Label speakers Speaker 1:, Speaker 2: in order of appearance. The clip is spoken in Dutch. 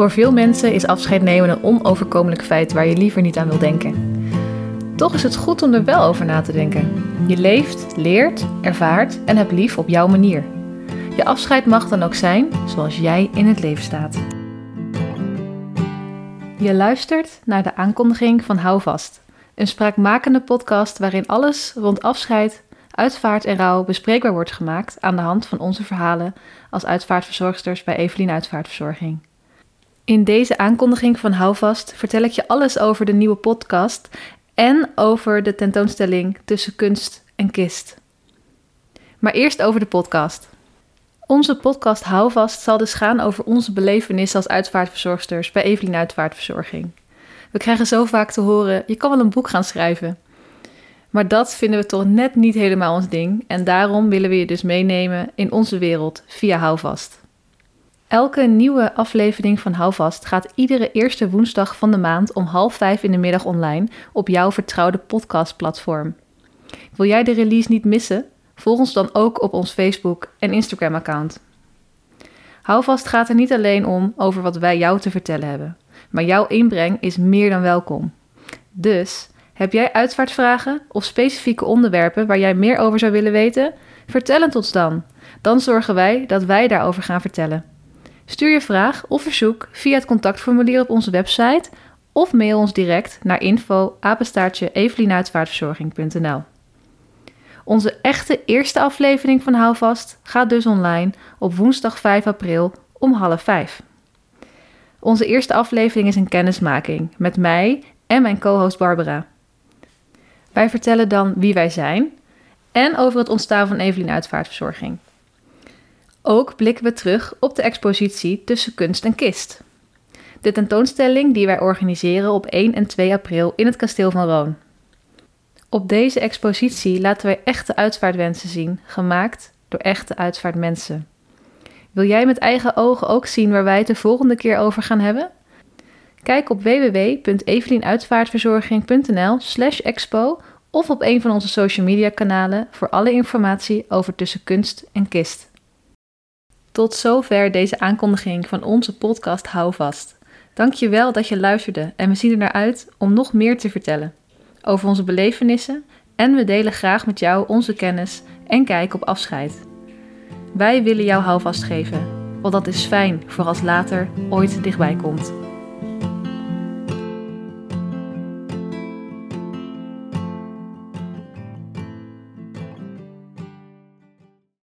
Speaker 1: Voor veel mensen is afscheid nemen een onoverkomelijk feit waar je liever niet aan wil denken. Toch is het goed om er wel over na te denken. Je leeft, leert, ervaart en hebt lief op jouw manier. Je afscheid mag dan ook zijn zoals jij in het leven staat. Je luistert naar de aankondiging van Houvast, een spraakmakende podcast waarin alles rond afscheid, uitvaart en rouw bespreekbaar wordt gemaakt aan de hand van onze verhalen als uitvaartverzorgsters bij Evelien Uitvaartverzorging. In deze aankondiging van Houvast vertel ik je alles over de nieuwe podcast en over de tentoonstelling Tussen Kunst en Kist. Maar eerst over de podcast. Onze podcast Houvast zal dus gaan over onze belevenissen als uitvaartverzorgsters bij Evelien Uitvaartverzorging. We krijgen zo vaak te horen: je kan wel een boek gaan schrijven. Maar dat vinden we toch net niet helemaal ons ding en daarom willen we je dus meenemen in onze wereld via Houvast. Elke nieuwe aflevering van Houvast gaat iedere eerste woensdag van de maand om half vijf in de middag online op jouw vertrouwde podcastplatform. Wil jij de release niet missen? Volg ons dan ook op ons Facebook en Instagram-account. Houvast gaat er niet alleen om over wat wij jou te vertellen hebben, maar jouw inbreng is meer dan welkom. Dus heb jij uitvaartvragen of specifieke onderwerpen waar jij meer over zou willen weten? Vertel het ons dan. Dan zorgen wij dat wij daarover gaan vertellen. Stuur je vraag of verzoek via het contactformulier op onze website of mail ons direct naar info. Onze echte eerste aflevering van Houvast gaat dus online op woensdag 5 april om half vijf. Onze eerste aflevering is een kennismaking met mij en mijn co-host Barbara. Wij vertellen dan wie wij zijn en over het ontstaan van Evelien Uitvaartverzorging. Ook blikken we terug op de expositie Tussen Kunst en Kist. De tentoonstelling die wij organiseren op 1 en 2 april in het kasteel van Roon. Op deze expositie laten wij echte uitvaartwensen zien, gemaakt door echte uitvaartmensen. Wil jij met eigen ogen ook zien waar wij het de volgende keer over gaan hebben? Kijk op www.evelienuitvaartverzorging.nl/expo of op een van onze social media kanalen voor alle informatie over tussen kunst en kist. Tot zover deze aankondiging van onze podcast Hou vast. Dank je wel dat je luisterde en we zien er naar uit om nog meer te vertellen over onze belevenissen en we delen graag met jou onze kennis en kijk op afscheid. Wij willen jou houvast geven, want dat is fijn voor als later ooit dichtbij komt.